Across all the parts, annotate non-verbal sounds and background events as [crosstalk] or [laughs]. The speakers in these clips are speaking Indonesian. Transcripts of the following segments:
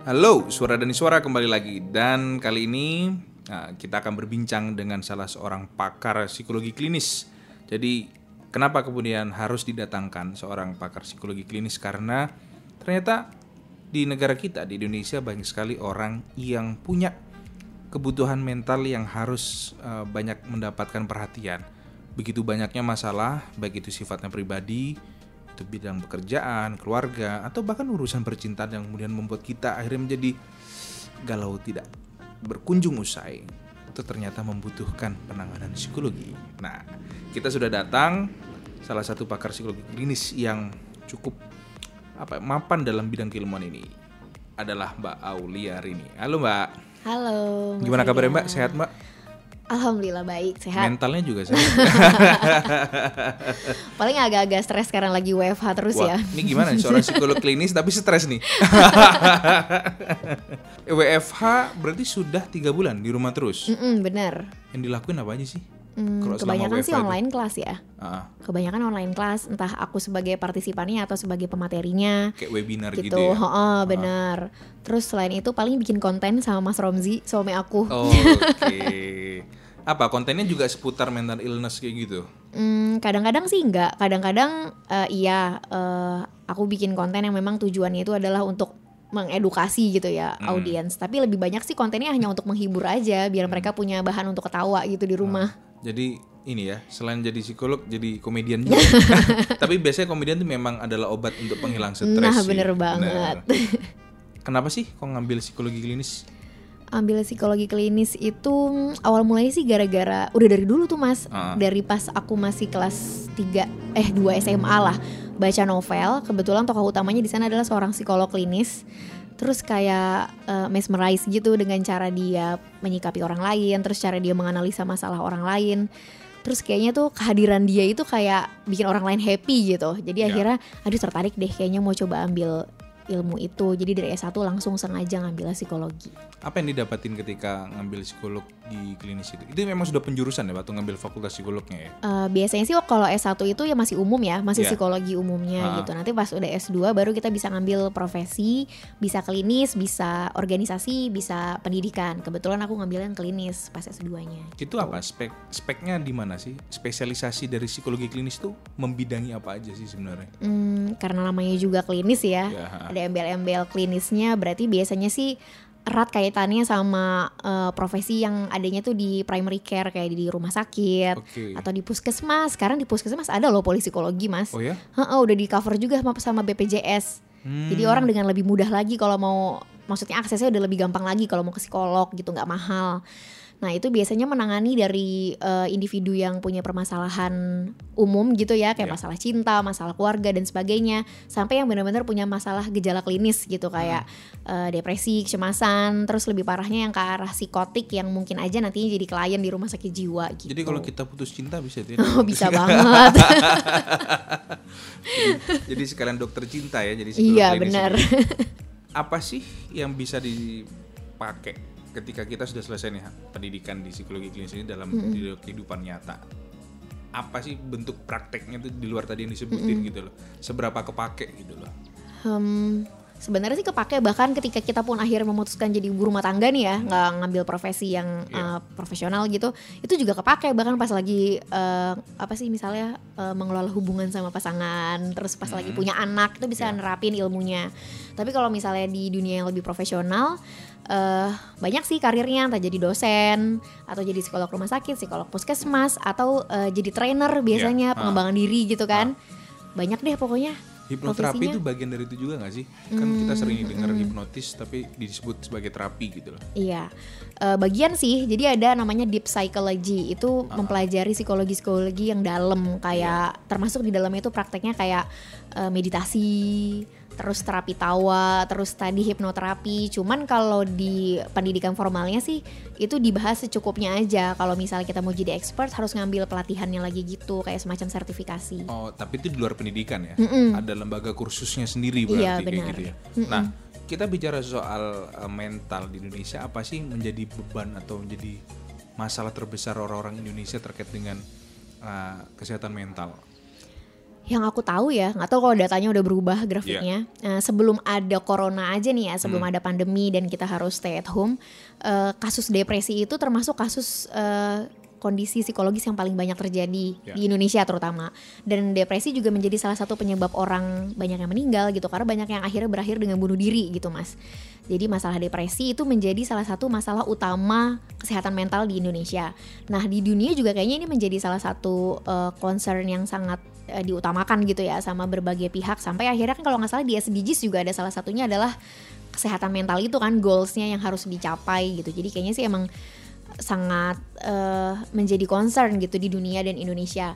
Halo, suara dan suara kembali lagi dan kali ini nah, kita akan berbincang dengan salah seorang pakar psikologi klinis. Jadi kenapa kemudian harus didatangkan seorang pakar psikologi klinis karena ternyata di negara kita di Indonesia banyak sekali orang yang punya kebutuhan mental yang harus uh, banyak mendapatkan perhatian. Begitu banyaknya masalah, baik itu sifatnya pribadi, itu bidang pekerjaan, keluarga, atau bahkan urusan percintaan yang kemudian membuat kita akhirnya menjadi galau tidak berkunjung usai. Itu ternyata membutuhkan penanganan psikologi. Nah, kita sudah datang salah satu pakar psikologi klinis yang cukup apa mapan dalam bidang keilmuan ini adalah Mbak Aulia Rini. Halo Mbak. Halo. Gimana kabarnya Mbak? Sehat Mbak? Alhamdulillah baik, sehat. Mentalnya juga sehat. [laughs] Paling agak-agak stres sekarang lagi WFH terus Wah, ya. Ini gimana nih seorang psikolog [laughs] klinis tapi stres nih. [laughs] WFH berarti sudah tiga bulan di rumah terus. Mm-mm, bener. Yang dilakuin apa aja sih? Hmm, kebanyakan sih WFH itu? online kelas ya. Ah, Kebanyakan online kelas, entah aku sebagai partisipannya atau sebagai pematerinya. kayak webinar gitu, Gitu, ya. Heeh, bener. Terus selain itu paling bikin konten sama Mas Romzi, suami aku. Oh, Oke. Apa kontennya juga seputar mental illness kayak gitu? Hmm, kadang-kadang sih enggak, kadang-kadang eh, iya eh, aku bikin konten yang memang tujuannya itu adalah untuk mengedukasi gitu ya Hmm. audiens. Tapi lebih banyak sih kontennya hanya untuk menghibur aja, biar mereka punya bahan untuk ketawa gitu di rumah. Jadi ini ya, selain jadi psikolog, jadi komedian juga. [laughs] Tapi biasanya komedian itu memang adalah obat untuk penghilang stres. Nah, sih. bener banget. Kenapa sih kok ngambil psikologi klinis? Ambil psikologi klinis itu mm, awal mulanya sih gara-gara udah dari dulu tuh Mas. Ah. Dari pas aku masih kelas 3 eh 2 SMA lah baca novel, kebetulan tokoh utamanya di sana adalah seorang psikolog klinis. Terus kayak eh, mesmerize gitu dengan cara dia menyikapi orang lain, terus cara dia menganalisa masalah orang lain. Terus kayaknya tuh kehadiran dia itu kayak bikin orang lain happy gitu. Jadi Ya. akhirnya aduh tertarik deh kayaknya mau coba ambil ilmu itu. Jadi dari S1 langsung sengaja ngambil psikologi. Apa yang didapatin ketika ngambil psikolog di klinis itu? Itu memang sudah penjurusan ya waktu ngambil fakultas psikolognya ya? Eh, biasanya sih kalau S1 itu ya masih umum ya, masih Iya. psikologi umumnya Ah. gitu. Nanti pas udah S2 baru kita bisa ngambil profesi, bisa klinis, bisa organisasi, bisa pendidikan. Kebetulan aku ngambil yang klinis pas S2-nya. Itu apa spek speknya di mana sih? Spesialisasi dari psikologi klinis tuh membidangi apa aja sih sebenarnya? Hmm, karena namanya juga klinis ya, Ya, ha. Ada embel-embel klinisnya, berarti biasanya sih erat kaitannya sama eh, profesi yang adanya tuh di primary care kayak di rumah sakit Oke. atau di puskesmas. Sekarang di puskesmas ada loh psikologi mas. Oh ya? Heeh, udah di cover juga sama, sama BPJS. Hmm. Jadi orang dengan lebih mudah lagi kalau mau, maksudnya aksesnya udah lebih gampang lagi kalau mau ke psikolog gitu nggak mahal. Nah itu biasanya menangani dari eh, individu yang punya permasalahan umum gitu ya, kayak Ya. masalah cinta, masalah keluarga dan sebagainya, sampai yang benar-benar punya masalah gejala klinis gitu kayak eh, depresi, kecemasan, terus lebih parahnya yang ke arah psikotik yang mungkin aja nantinya jadi klien di rumah sakit jiwa gitu. Jadi kalau kita putus cinta bisa ya? [laughs] Oh, bisa [laughs] banget. jadi sekalian dokter cinta ya jadi iya benar. Apa sih yang bisa dipakai ketika kita sudah selesai nih pendidikan di psikologi klinis ini dalam di- kehidupan nyata? Apa sih bentuk prakteknya tuh di luar tadi yang disebutin gitu loh? Seberapa kepake gitu loh? Hmm, sebenarnya sih kepake bahkan ketika kita pun akhirnya memutuskan jadi ibu rumah tangga nih ya nggak ngambil profesi yang Iya. uh, profesional gitu itu juga kepake bahkan pas lagi uh, apa sih misalnya uh, mengelola hubungan sama pasangan terus pas lagi punya anak itu bisa Iya. nerapin ilmunya tapi kalau misalnya di dunia yang lebih profesional eh banyak sih karirnya entah jadi dosen atau jadi psikolog rumah sakit psikolog puskesmas atau eh, jadi trainer biasanya Iya. pengembangan diri gitu kan banyak deh pokoknya Hipnoterapi profesinya. itu bagian dari itu juga gak sih? Kan kita sering dengar hipnotis tapi disebut sebagai terapi gitu loh. Iya, Eh, bagian sih. Jadi ada namanya deep psychology itu mempelajari psikologi psikologi yang dalam kayak termasuk di dalamnya itu prakteknya kayak eh, meditasi, terus terapi tawa, terus tadi hipnoterapi. Cuman kalau di pendidikan formalnya sih itu dibahas secukupnya aja. Kalau misalnya kita mau jadi expert harus ngambil pelatihannya lagi gitu, kayak semacam sertifikasi. Oh, tapi itu di luar pendidikan ya? Mm-mm. Ada lembaga kursusnya sendiri berarti Iya, kayak gitu ya. Nah, kita bicara soal uh, mental di Indonesia apa sih menjadi beban atau menjadi masalah terbesar orang-orang Indonesia terkait dengan uh, kesehatan mental? Yang aku tahu ya, nggak tahu kalau datanya udah berubah grafiknya. Nah, sebelum ada corona aja nih ya, sebelum ada pandemi dan kita harus stay at home, eh, kasus depresi itu termasuk kasus eh, kondisi psikologis yang paling banyak terjadi Ya. di Indonesia terutama. Dan depresi juga menjadi salah satu penyebab orang banyak yang meninggal gitu karena banyak yang akhirnya berakhir dengan bunuh diri gitu, Mas. Jadi masalah depresi itu menjadi salah satu masalah utama kesehatan mental di Indonesia. Nah, di dunia juga kayaknya ini menjadi salah satu eh, concern yang sangat eh, diutamakan gitu ya sama berbagai pihak sampai akhirnya kan kalau nggak salah di SDGs juga ada salah satunya adalah kesehatan mental itu kan goalsnya yang harus dicapai gitu. Jadi kayaknya sih emang sangat eh, menjadi concern gitu di dunia dan Indonesia.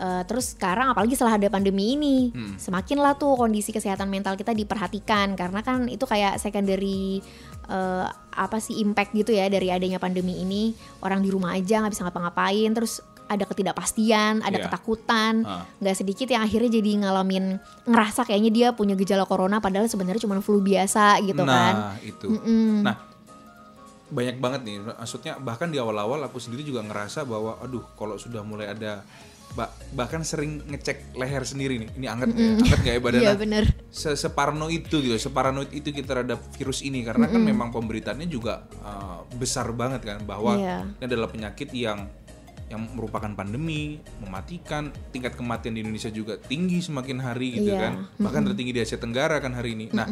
Eh, terus sekarang apalagi setelah ada pandemi ini, semakin lah tuh kondisi kesehatan mental kita diperhatikan karena kan itu kayak secondary eh, apa sih impact gitu ya dari adanya pandemi ini orang di rumah aja nggak bisa ngapa-ngapain, terus ada ketidakpastian, ada Iya. ketakutan, Ah. nggak sedikit yang akhirnya jadi ngalamin ngerasa kayaknya dia punya gejala corona padahal sebenarnya cuma flu biasa gitu kan. nah, itu. Mm-mm. Nah, banyak banget nih. Maksudnya bahkan di awal-awal aku sendiri juga ngerasa bahwa aduh, kalau sudah mulai ada ba- bahkan sering ngecek leher sendiri nih. Ini anget nggak ya? Anget nggak ya badannya? Iya bener. se separno itu gitu, separanoid itu kita terhadap virus ini karena kan memang pemberitaannya juga uh, besar banget kan bahwa Iya. ini adalah penyakit yang yang merupakan pandemi, mematikan, tingkat kematian di Indonesia juga tinggi semakin hari gitu Iya. kan. Bahkan tertinggi di Asia Tenggara kan hari ini. Nah,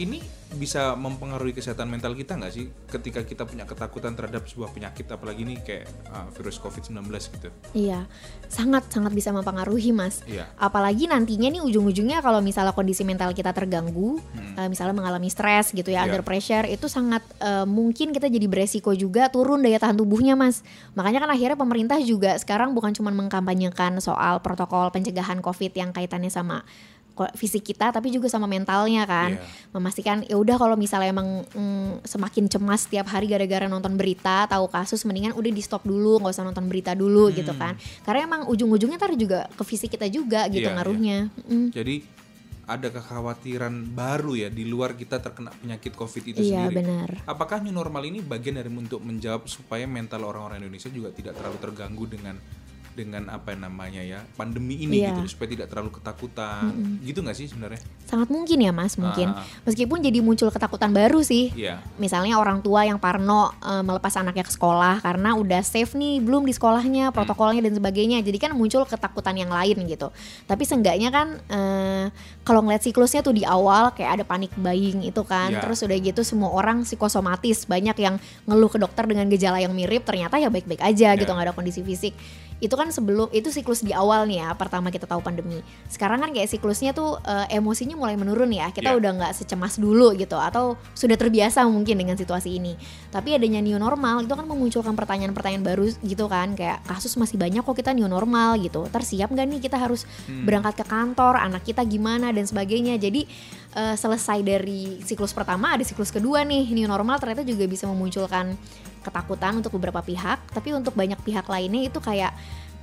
ini bisa mempengaruhi kesehatan mental kita nggak sih ketika kita punya ketakutan terhadap sebuah penyakit apalagi ini kayak uh, virus COVID-19 gitu. Iya, sangat sangat bisa mempengaruhi mas. Iya. Apalagi nantinya nih ujung-ujungnya kalau misalnya kondisi mental kita terganggu, eh, misalnya mengalami stres gitu ya, Iya. under pressure, itu sangat eh, mungkin kita jadi beresiko juga turun daya tahan tubuhnya mas. Makanya kan akhirnya pemerintah juga sekarang bukan cuma mengkampanyekan soal protokol pencegahan COVID yang kaitannya sama fisik kita tapi juga sama mentalnya kan Iya. memastikan ya udah kalau misalnya emang mm, semakin cemas setiap hari gara-gara nonton berita tahu kasus mendingan udah di stop dulu nggak usah nonton berita dulu gitu kan karena emang ujung-ujungnya ntar juga ke fisik kita juga gitu Hmm. Iya, ngaruhnya Mm. Jadi ada kekhawatiran baru ya di luar kita terkena penyakit COVID itu iya sendiri. benar Apakah new normal ini bagian dari untuk menjawab supaya mental orang-orang Indonesia juga tidak terlalu terganggu dengan dengan apa namanya ya pandemi ini Iya. gitu supaya tidak terlalu ketakutan gitu nggak sih sebenarnya? sangat mungkin ya mas mungkin Ah. meskipun jadi muncul ketakutan baru sih Iya. misalnya orang tua yang parno eh, melepas anaknya ke sekolah karena udah safe nih belum di sekolahnya protokolnya dan sebagainya jadi kan muncul ketakutan yang lain gitu tapi seenggaknya kan eh, kalau ngeliat siklusnya tuh di awal kayak ada panik buying itu kan Ya. terus udah gitu semua orang psikosomatis banyak yang ngeluh ke dokter dengan gejala yang mirip ternyata ya baik-baik aja gitu Ya. nggak ada kondisi fisik itu kan sebelum itu siklus di awal nih ya pertama kita tahu pandemi. Sekarang kan kayak siklusnya tuh eh, emosinya mulai menurun ya. Kita Ya. udah nggak secemas dulu gitu atau sudah terbiasa mungkin dengan situasi ini. Tapi adanya new normal itu kan memunculkan pertanyaan-pertanyaan baru gitu kan. Kayak kasus masih banyak kok kita new normal gitu. Tersiap nggak nih kita harus berangkat ke kantor anak kita gimana dan sebagainya. Jadi eh, selesai dari siklus pertama ada siklus kedua nih new normal ternyata juga bisa memunculkan ketakutan untuk beberapa pihak tapi untuk banyak pihak lainnya itu kayak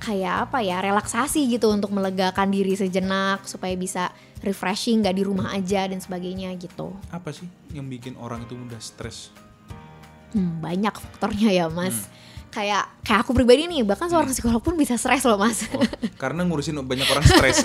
kayak apa ya relaksasi gitu untuk melegakan diri sejenak supaya bisa refreshing nggak di rumah aja dan sebagainya gitu. Apa sih yang bikin orang itu mudah stres? Hmm, banyak faktornya ya mas kayak kayak aku pribadi nih bahkan seorang psikolog pun bisa stres loh mas. Oh, karena ngurusin banyak orang [laughs] stres.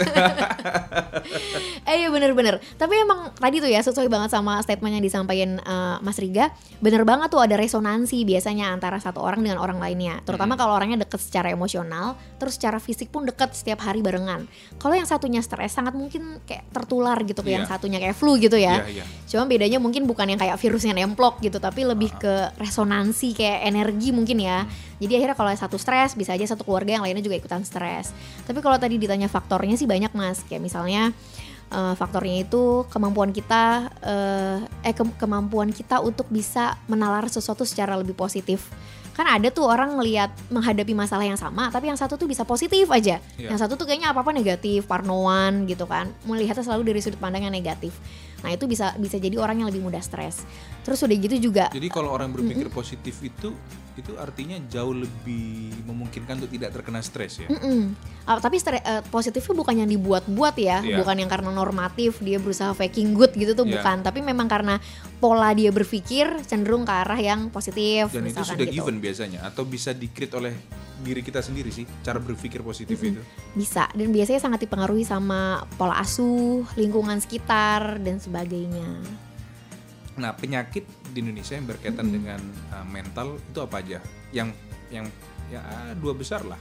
eh iya bener-bener tapi emang tadi tuh ya sesuai banget sama statement yang disampaikan eh, Mas Riga bener banget tuh ada resonansi biasanya antara satu orang dengan orang lainnya. Terutama kalau orangnya deket secara emosional terus secara fisik pun deket setiap hari barengan. Kalau yang satunya stres sangat mungkin kayak tertular gitu ke yang Iya. satunya kayak flu gitu ya. Iya, iya. Cuma bedanya mungkin bukan yang kayak virusnya nemplok gitu, tapi lebih ke resonansi kayak energi mungkin ya. Jadi akhirnya kalau satu stres bisa aja satu keluarga yang lainnya juga ikutan stres. Tapi kalau tadi ditanya faktornya sih banyak mas, kayak misalnya eh, faktornya itu kemampuan kita eh, eh ke- kemampuan kita untuk bisa menalar sesuatu secara lebih positif. Kan ada tuh orang ngelihat menghadapi masalah yang sama, tapi yang satu tuh bisa positif aja. Iya. Yang satu tuh kayaknya apa-apa negatif, parnoan gitu kan. Melihatnya selalu dari sudut pandang yang negatif. Nah, itu bisa bisa jadi orang yang lebih mudah stres. Terus udah gitu juga Jadi kalau orang berpikir positif itu itu artinya jauh lebih memungkinkan untuk tidak terkena stres ya. Mm-mm. Ah, tapi stre- eh, positifnya bukan yang dibuat-buat ya, Iya. bukan yang karena normatif dia berusaha faking good gitu tuh Iya. bukan, tapi memang karena pola dia berpikir cenderung ke arah yang positif Dan itu sudah gitu. given biasanya atau bisa dikrit oleh diri kita sendiri sih cara berpikir positif itu Bisa dan biasanya sangat dipengaruhi sama pola asuh, lingkungan sekitar dan sebagainya. nah penyakit di Indonesia yang berkaitan dengan uh, mental itu apa aja? Yang yang ya dua besar lah.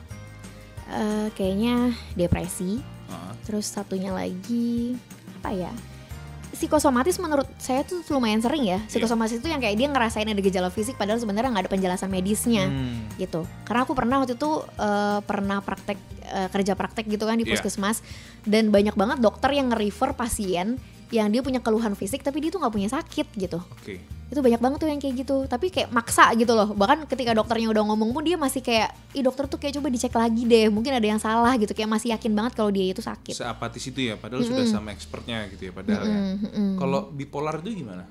Eh, kayaknya depresi, Ah, terus satunya lagi apa ya? Psikosomatis menurut saya tuh lumayan sering ya. Psikosomatis itu yang kayak dia ngerasain ada gejala fisik padahal sebenarnya nggak ada penjelasan medisnya. hmm, gitu. Karena aku pernah waktu itu eh, pernah praktek eh, kerja praktek gitu kan di Iya. puskesmas. Dan banyak banget dokter yang nge-refer pasien yang dia punya keluhan fisik tapi dia tuh nggak punya sakit gitu. Oke. Itu banyak banget tuh yang kayak gitu. Tapi kayak maksa gitu loh. Bahkan ketika dokternya udah ngomong pun dia masih kayak ih dokter tuh kayak coba dicek lagi deh. Mungkin ada yang salah gitu. Kayak masih yakin banget kalau dia itu sakit. Seapatis itu ya. Padahal sudah sama expertnya gitu ya padahal ya. Mm, mm, mm. kalau bipolar itu gimana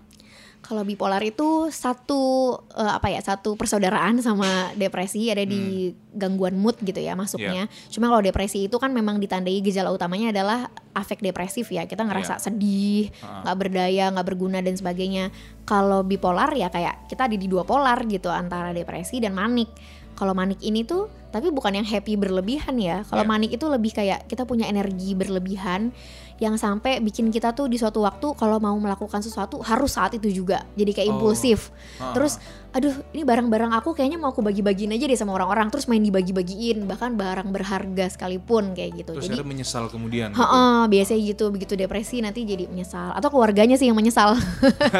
Kalau bipolar itu satu eh, apa ya satu persaudaraan sama depresi ada di gangguan mood gitu ya masuknya. Cuma kalau depresi itu kan memang ditandai gejala utamanya adalah afek depresif ya kita ngerasa sedih, Ah. nggak berdaya, nggak berguna dan sebagainya. Kalau bipolar ya kayak kita ada di dua polar gitu antara depresi dan manik. Kalau manik ini tuh tapi bukan yang happy berlebihan ya. Kalau Iya. manik itu lebih kayak kita punya energi berlebihan yang sampai bikin kita tuh di suatu waktu kalau mau melakukan sesuatu harus saat itu juga. Jadi kayak Oh. impulsif. Ah, Terus aduh ini barang-barang aku kayaknya mau aku bagi-bagiin aja deh sama orang-orang terus main dibagi-bagiin bahkan barang berharga sekalipun kayak gitu. terus Jadi menyesal kemudian gitu. Heeh, biasanya gitu begitu depresi nanti jadi menyesal atau keluarganya sih yang menyesal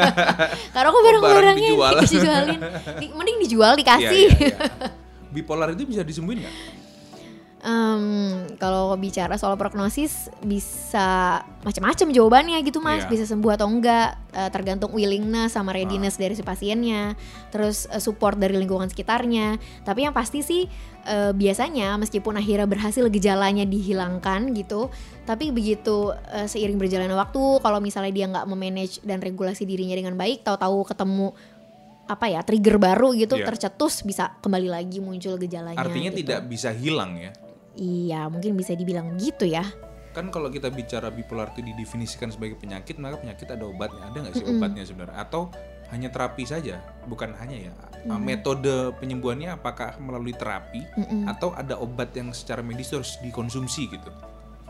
[laughs] karena aku barang-barangnya dijual. dijualin Di- mending dijual Iya, dikasih iya, iya. [laughs] bipolar itu bisa disembuhin nggak? Em, kalau bicara soal prognosis bisa macam-macam jawabannya gitu mas. Iya. bisa sembuh atau enggak eh, tergantung willingness sama readiness dari si pasiennya terus eh, support dari lingkungan sekitarnya. Tapi yang pasti sih eh, biasanya meskipun akhirnya berhasil gejalanya dihilangkan gitu tapi begitu eh, seiring berjalannya waktu kalau misalnya dia nggak memanage dan regulasi dirinya dengan baik tahu-tahu ketemu apa ya trigger baru gitu Iya. tercetus bisa kembali lagi muncul gejalanya artinya gitu. tidak bisa hilang ya? Iya, mungkin bisa dibilang gitu ya. kan kalau kita bicara bipolar itu didefinisikan sebagai penyakit maka penyakit ada obatnya. Ada nggak sih obatnya sebenarnya? Atau hanya terapi saja? Bukan hanya ya. Uh, metode penyembuhannya apakah melalui terapi? Atau ada obat yang secara medis harus dikonsumsi gitu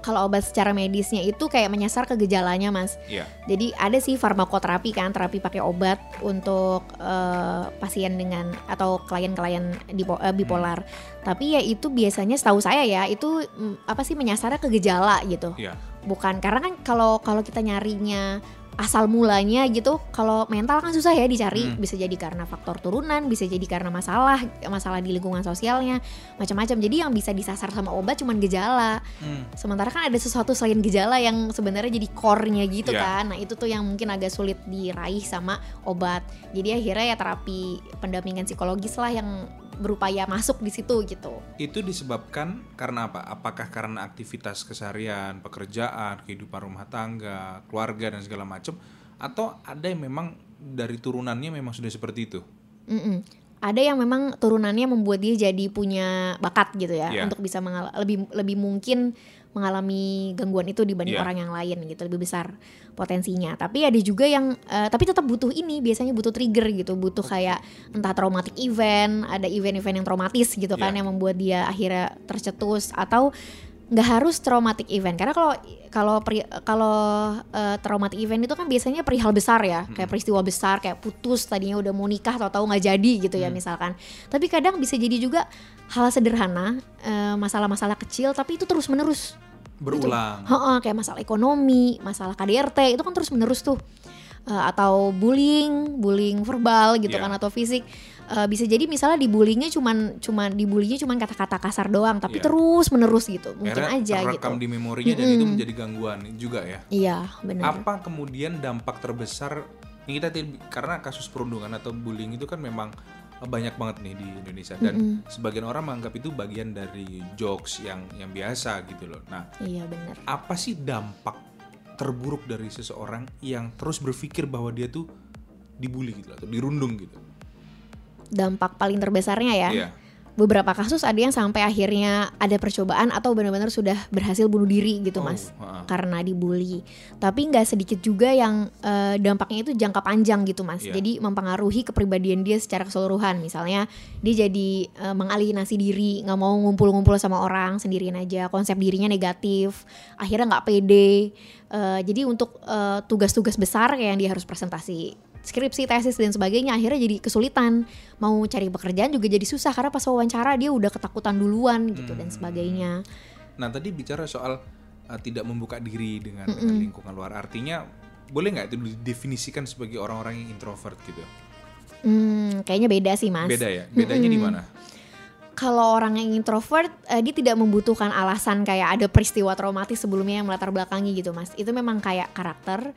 Kalau obat secara medisnya itu kayak menyasar ke gejalanya, Mas. ya Jadi ada sih farmakoterapi kan, terapi pakai obat untuk eh, pasien dengan atau klien-klien eh, bipolar. Tapi ya itu biasanya setahu saya ya, itu mm, apa sih menyasarnya ke gejala gitu. ya Bukan karena kan kalau kalau kita nyarinya asal mulanya gitu kalau mental kan susah ya dicari Hmm. bisa jadi karena faktor turunan bisa jadi karena masalah masalah di lingkungan sosialnya macam-macam jadi yang bisa disasar sama obat cuman gejala Hmm. sementara kan ada sesuatu selain gejala yang sebenarnya jadi core-nya gitu Iya. kan nah itu tuh yang mungkin agak sulit diraih sama obat jadi akhirnya ya terapi pendampingan psikologis lah yang berupaya masuk di situ gitu itu disebabkan karena apa apakah karena aktivitas keseharian pekerjaan kehidupan rumah tangga keluarga dan segala macam atau ada yang memang dari turunannya memang sudah seperti itu Mm-mm. Ada yang memang turunannya membuat dia jadi punya bakat gitu ya Iya. untuk bisa lebih lebih mungkin mengalami gangguan itu dibanding Iya. orang yang lain gitu lebih besar potensinya. Tapi ada juga yang eh, tapi tetap butuh ini biasanya butuh trigger gitu, butuh kayak entah traumatic event, ada event-event yang traumatis gitu kan Iya. yang membuat dia akhirnya tercetus atau nggak harus traumatic event karena kalau kalau kalau eh, traumatic event itu kan biasanya perihal besar ya kayak peristiwa besar kayak putus tadinya udah mau nikah tahu-tahu nggak jadi gitu ya misalkan tapi kadang bisa jadi juga hal sederhana eh, masalah-masalah kecil tapi itu terus menerus berulang Heeh, kayak masalah ekonomi, masalah KDRT itu kan terus menerus tuh. Eh, atau bullying, bullying verbal gitu Iya. kan atau fisik. Eh, bisa jadi misalnya dibullyingnya cuman cuman dibullyingnya cuman kata-kata kasar doang, tapi Iya. terus menerus gitu. Mungkin Akhirnya aja gitu. terekam di memorinya dan itu menjadi gangguan juga ya Iya, benar. apa kemudian dampak terbesar ini kita karena kasus perundungan atau bullying itu kan memang banyak banget nih di Indonesia dan sebagian orang menganggap itu bagian dari jokes yang yang biasa gitu loh. Nah, Iya, benar. apa sih dampak terburuk dari seseorang yang terus berpikir bahwa dia tuh dibully gitu atau dirundung gitu? Dampak paling terbesarnya ya. Iya. Beberapa kasus ada yang sampai akhirnya ada percobaan atau benar-benar sudah berhasil bunuh diri gitu Oh, mas. ha-ha. karena dibully. Tapi nggak sedikit juga yang eh, dampaknya itu jangka panjang gitu mas. Iya. jadi mempengaruhi kepribadian dia secara keseluruhan. Misalnya dia jadi eh, mengalienasi diri nggak mau ngumpul-ngumpul sama orang sendirian aja. Konsep dirinya negatif akhirnya nggak pede. Eh, jadi untuk tugas-tugas besar kayak yang dia harus presentasi skripsi, tesis dan sebagainya akhirnya jadi kesulitan mau cari pekerjaan juga jadi susah karena pas wawancara dia udah ketakutan duluan gitu dan sebagainya Nah tadi bicara soal uh, tidak membuka diri dengan, dengan lingkungan luar. Artinya boleh nggak itu didefinisikan sebagai orang-orang yang introvert gitu? hmm, kayaknya beda sih mas Beda ya. Bedanya di mana? Kalau orang yang introvert eh, dia tidak membutuhkan alasan kayak ada peristiwa traumatis sebelumnya yang melatar belakangi gitu mas. Itu memang kayak karakter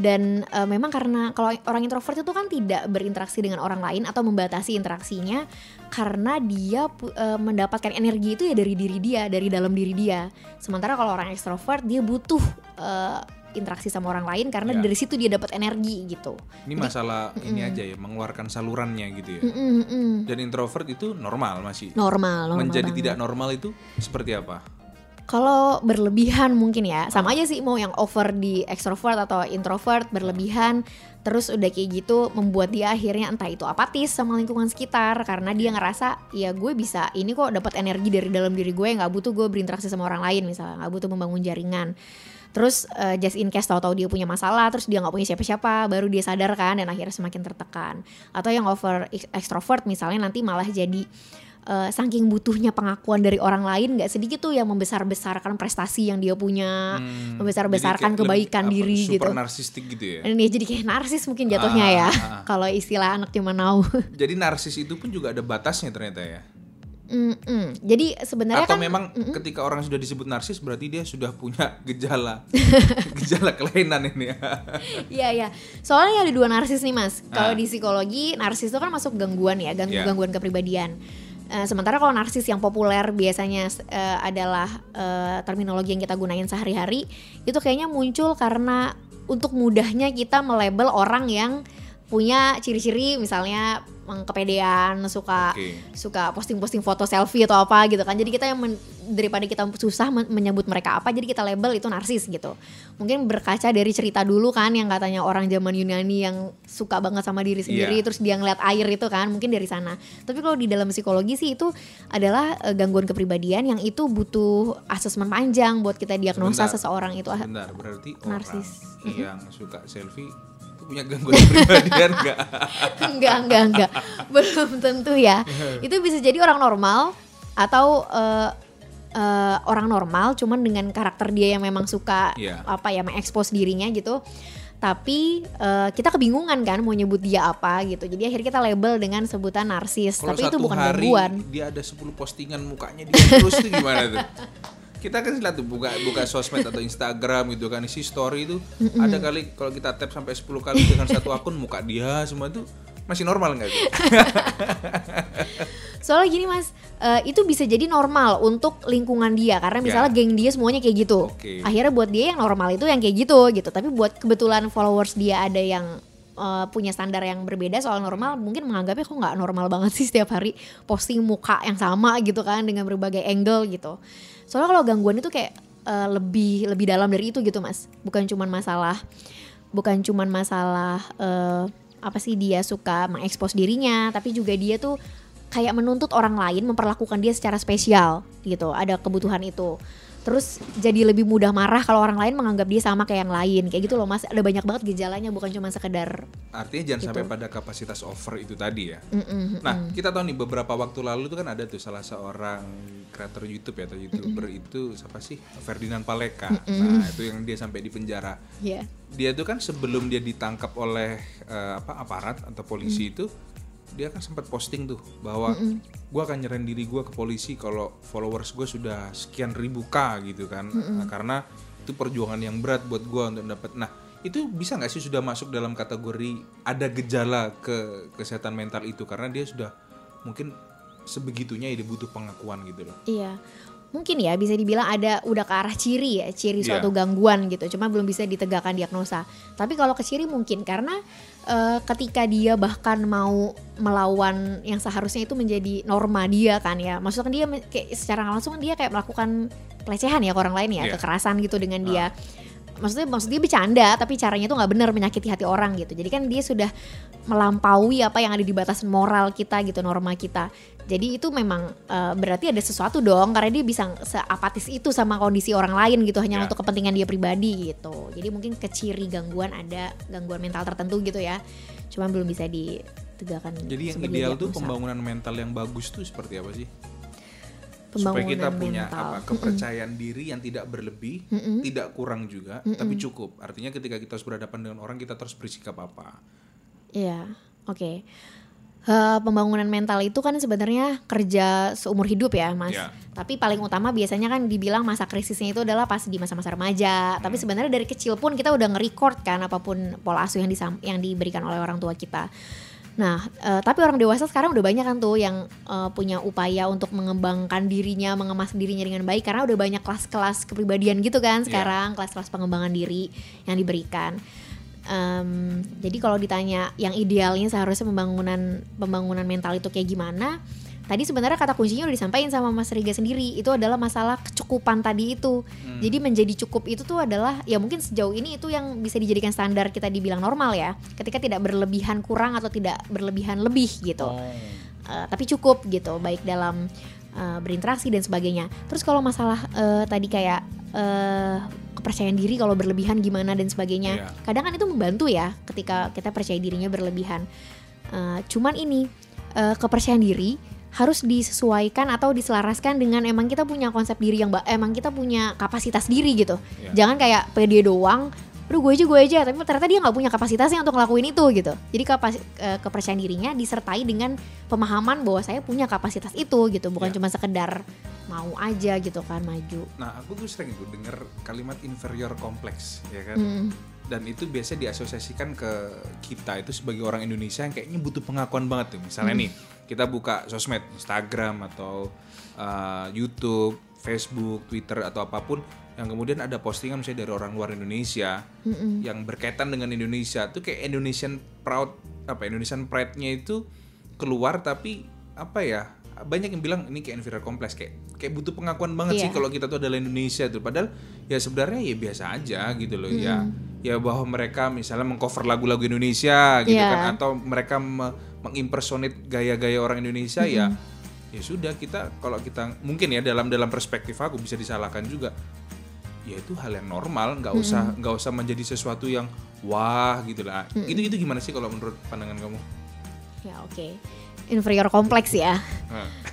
dan eh, memang karena kalau orang introvert itu kan tidak berinteraksi dengan orang lain atau membatasi interaksinya karena dia eh, mendapatkan energi itu ya dari diri dia dari dalam diri dia. Sementara kalau orang ekstrovert dia butuh eh, interaksi sama orang lain karena Ya. dari situ dia dapat energi gitu Ini masalah ini aja ya, mengeluarkan salurannya gitu ya. Mm-mm, mm-mm. Dan introvert itu normal masih. normal normal Menjadi banget. tidak normal itu seperti apa? Kalau berlebihan mungkin ya, sama aja sih mau yang over di extrovert atau introvert berlebihan, terus udah kayak gitu membuat dia akhirnya entah itu apatis sama lingkungan sekitar karena dia ngerasa ya gue bisa ini kok dapat energi dari dalam diri gue nggak butuh gue berinteraksi sama orang lain misalnya nggak butuh membangun jaringan. Terus eh, just in case tahu-tahu dia punya masalah, terus dia nggak punya siapa-siapa, baru dia sadar kan dan akhirnya semakin tertekan. Atau yang over ex- extrovert misalnya nanti malah jadi eh, saking butuhnya pengakuan dari orang lain nggak sedikit tuh yang membesar-besarkan prestasi yang dia punya, Hmm, membesar-besarkan kebaikan lebih, apa, diri super gitu. narsistik gitu ya. Dan dia jadi kayak narsis mungkin jatuhnya Ah, ya, ah, ah. [laughs] kalau istilah anak zaman now. Jadi narsis itu pun juga ada batasnya ternyata ya. Mm-mm. Jadi sebenarnya Atau kan memang ketika orang sudah disebut narsis berarti dia sudah punya [laughs] gejala [laughs] gejala kelainan ini ya. [laughs] Iya iya. Soalnya ada dua narsis nih mas. Kalau Ah. di psikologi narsis itu kan masuk gangguan ya, gang- Iya. gangguan kepribadian. Eh, sementara kalau narsis yang populer biasanya eh, adalah eh, terminologi yang kita gunain sehari-hari, itu kayaknya muncul karena untuk mudahnya kita melabel orang yang punya ciri-ciri misalnya kepedean, suka Oke. suka posting-posting foto selfie atau apa gitu kan. Jadi kita yang men- daripada kita susah men- menyebut mereka apa, jadi kita label itu narsis gitu. Mungkin berkaca dari cerita dulu kan yang katanya orang zaman Yunani yang suka banget sama diri sendiri Iya. terus dia ngeliat air itu kan, mungkin dari sana. Tapi kalau di dalam psikologi sih itu adalah eh, gangguan kepribadian yang itu butuh asesmen panjang buat kita diagnosa Sebentar. seseorang itu Benar, berarti Narsis. orang yang suka selfie punya gangguan [laughs] kepribadian enggak? enggak enggak enggak. Belum tentu ya. Itu bisa jadi orang normal atau eh, eh, orang normal cuman dengan karakter dia yang memang suka Iya. apa ya mengekspos dirinya gitu. Tapi eh, kita kebingungan kan mau nyebut dia apa gitu. Jadi akhirnya kita label dengan sebutan narsis. Kalau tapi itu bukan hari gangguan. dia ada 10 postingan mukanya dia terus itu gimana tuh? Kita kan lihat tuh buka buka sosmed atau Instagram gitu kan isi story itu ada kali kalau kita tap sampai 10 kali dengan satu akun muka dia semua itu masih normal nggak tuh? [laughs] soalnya gini mas eh, itu bisa jadi normal untuk lingkungan dia karena misalnya Ya. geng dia semuanya kayak gitu Oke. akhirnya buat dia yang normal itu yang kayak gitu gitu tapi buat kebetulan followers dia ada yang eh, punya standar yang berbeda soal normal mungkin menganggapnya kok nggak normal banget sih setiap hari posting muka yang sama gitu kan dengan berbagai angle gitu soalnya kalau gangguan itu kayak eh, lebih lebih dalam dari itu gitu mas. Bukan cuman masalah bukan cuman masalah eh, apa sih dia suka mengekspos dirinya tapi juga dia tuh kayak menuntut orang lain memperlakukan dia secara spesial gitu ada kebutuhan itu terus jadi lebih mudah marah kalau orang lain menganggap dia sama kayak yang lain kayak gitu loh mas ada banyak banget gejalanya bukan cuma sekedar Artinya jangan sampai pada kapasitas over itu tadi ya. mm-mm, Nah, kita tahu nih beberapa waktu lalu tuh kan ada tuh salah seorang kreator YouTube ya atau YouTuber itu siapa sih? Ferdinand Paleka. Nah, itu yang dia sampai di penjara. ya Dia tuh kan sebelum dia ditangkap oleh eh, apa aparat atau polisi itu dia kan sempat posting tuh bahwa gua akan nyerahin diri gua ke polisi kalau followers gue sudah sekian ribu k gitu kan. Nah, karena itu perjuangan yang berat buat gua untuk dapat. Nah itu bisa nggak sih sudah masuk dalam kategori ada gejala ke kesehatan mental itu? Karena dia sudah mungkin sebegitunya ya dia butuh pengakuan gitu loh. Iya, mungkin ya bisa dibilang ada udah ke arah ciri ya ciri suatu gangguan gitu cuma belum bisa ditegakkan diagnosa. Tapi kalau ke ciri mungkin karena eh, ketika dia bahkan mau melawan yang seharusnya itu menjadi norma dia kan ya. Maksudnya kan dia kayak secara langsung dia kayak melakukan pelecehan ya ke orang lain ya Iya. kekerasan gitu dengan dia maksudnya maksudnya bercanda tapi caranya tuh nggak benar menyakiti hati orang gitu. Jadi kan dia sudah melampaui apa yang ada di batas moral kita gitu norma kita. Jadi itu memang eh, berarti ada sesuatu dong karena dia bisa seapatis itu sama kondisi orang lain gitu hanya Ya. untuk kepentingan dia pribadi gitu. Jadi mungkin keciri gangguan ada gangguan mental tertentu gitu ya. Cuma belum bisa ditegakkan Jadi yang ideal tuh pembangunan mental yang bagus tuh seperti apa sih? Supaya Pembangunan kita punya mental. apa kepercayaan diri yang tidak berlebih, tidak kurang juga, tapi cukup. Artinya ketika kita harus berhadapan dengan orang kita terus bersikap apa? Iya, oke. Eh, pembangunan mental itu kan sebenarnya kerja seumur hidup ya, Mas. Iya. Tapi paling utama biasanya kan dibilang masa krisisnya itu adalah pas di masa-masa remaja. Tapi sebenarnya dari kecil pun kita udah nge-record kan apa pun pola asuh yang disam- yang diberikan oleh orang tua kita. Nah, eh, tapi orang dewasa sekarang udah banyak kan tuh yang eh, punya upaya untuk mengembangkan dirinya, mengemas dirinya dengan baik karena udah banyak kelas-kelas kepribadian gitu kan sekarang, kelas-kelas pengembangan diri yang diberikan. Em, jadi kalau ditanya yang idealnya seharusnya pembangunan pembangunan mental itu kayak gimana? Tadi sebenarnya kata kuncinya udah disampaikan sama Mas Riga sendiri. Itu adalah masalah kecukupan tadi itu. Jadi menjadi cukup itu tuh adalah ya mungkin sejauh ini itu yang bisa dijadikan standar kita dibilang normal ya. Ketika tidak berlebihan kurang atau tidak berlebihan lebih gitu. Oh. Eh, tapi cukup gitu baik dalam eh, berinteraksi dan sebagainya. Terus kalau masalah eh, tadi kayak eh, kepercayaan diri kalau berlebihan gimana dan sebagainya, Iya. kadang kan itu membantu ya ketika kita percaya dirinya berlebihan. Eh, cuman ini eh, kepercayaan diri harus disesuaikan atau diselaraskan dengan emang kita punya konsep diri yang emang kita punya kapasitas diri gitu. Iya. Jangan kayak pede doang. Aduh gue aja gue aja tapi ternyata dia nggak punya kapasitasnya untuk ngelakuin itu gitu. Jadi kapas- eh, kepercayaan dirinya disertai dengan pemahaman bahwa saya punya kapasitas itu gitu, bukan Iya. cuma sekedar mau aja gitu kan maju. Nah, aku tuh sering tuh dengar kalimat inferior kompleks, ya kan? Mm, Dan itu biasa diasosiasikan ke kita itu sebagai orang Indonesia yang kayaknya butuh pengakuan banget tuh. Misalnya nih, kita buka sosmed, Instagram atau uh, YouTube, Facebook, Twitter atau apa pun yang kemudian ada postingan misalnya dari orang luar Indonesia mm-mm. yang berkaitan dengan Indonesia tuh kayak Indonesian proud apa Indonesian pride-nya itu keluar tapi apa ya banyak yang bilang ini kayak inferior complex kayak kayak butuh pengakuan banget sih Iya. kalau kita tuh adalah Indonesia tuh padahal ya sebenarnya ya biasa aja gitu loh ya ya bahwa mereka misalnya mengcover lagu-lagu Indonesia gitu Iya. kan atau mereka me- mengimpersonate gaya-gaya orang Indonesia ya ya sudah kita kalau kita mungkin ya dalam dalam perspektif aku bisa disalahkan juga. Ya itu hal yang normal nggak usah nggak usah menjadi sesuatu yang wah gitu lah. Itu itu gimana sih kalau menurut pandangan kamu? Ya oke. Inferior kompleks ya.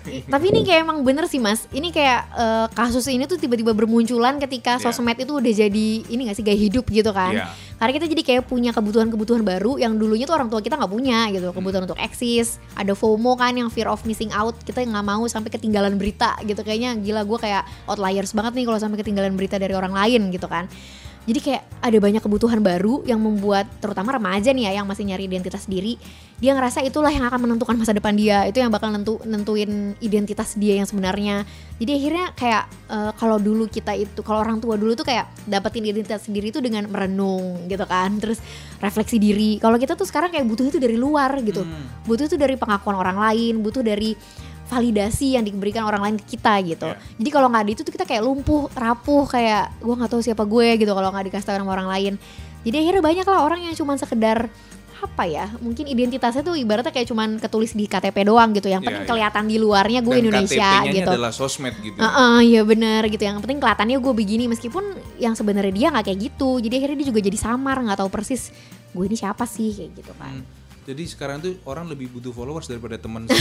Tapi ini kayak emang bener sih mas. Ini kayak eh, kasus ini tuh tiba-tiba bermunculan ketika Iya. sosmed itu udah jadi ini gak sih gaya hidup gitu kan. Iya. Karena kita jadi kayak punya kebutuhan-kebutuhan baru yang dulunya tuh orang tua kita nggak punya gitu. Kebutuhan untuk eksis, ada FOMO kan yang fear of missing out. Kita nggak mau sampai ketinggalan berita gitu. Kayaknya gila gue kayak outliers banget nih kalau sampai ketinggalan berita dari orang lain gitu kan. Jadi kayak ada banyak kebutuhan baru yang membuat terutama remaja nih ya yang masih nyari identitas diri, dia ngerasa itulah yang akan menentukan masa depan dia, itu yang bakal nentu, nentuin identitas dia yang sebenarnya. Jadi akhirnya kayak eh, kalau dulu kita itu kalau orang tua dulu tuh kayak dapetin identitas sendiri itu dengan merenung gitu kan, terus refleksi diri. Kalau kita tuh sekarang kayak butuh itu dari luar gitu, Hmm. butuh itu dari pengakuan orang lain, butuh dari validasi yang diberikan orang lain ke kita gitu. Iya. Jadi kalau nggak ada itu tuh kita kayak lumpuh, rapuh, kayak gue nggak tahu siapa gue gitu kalau nggak dikasih tahu sama orang lain. Jadi akhirnya banyak lah orang yang cuman sekedar apa ya, mungkin identitasnya tuh ibaratnya kayak cuman ketulis di KTP doang gitu. Yang Iya, penting iya. kelihatan di luarnya gue dan Indonesia KTP-nya gitu. adalah sosmed gitu Heeh, iya bener gitu. Yang penting kelihatannya gue begini meskipun yang sebenarnya dia nggak kayak gitu. Jadi akhirnya dia juga jadi samar, nggak tahu persis gue ini siapa sih kayak gitu kan. Hmm. Jadi sekarang tuh orang lebih butuh followers daripada teman [laughs]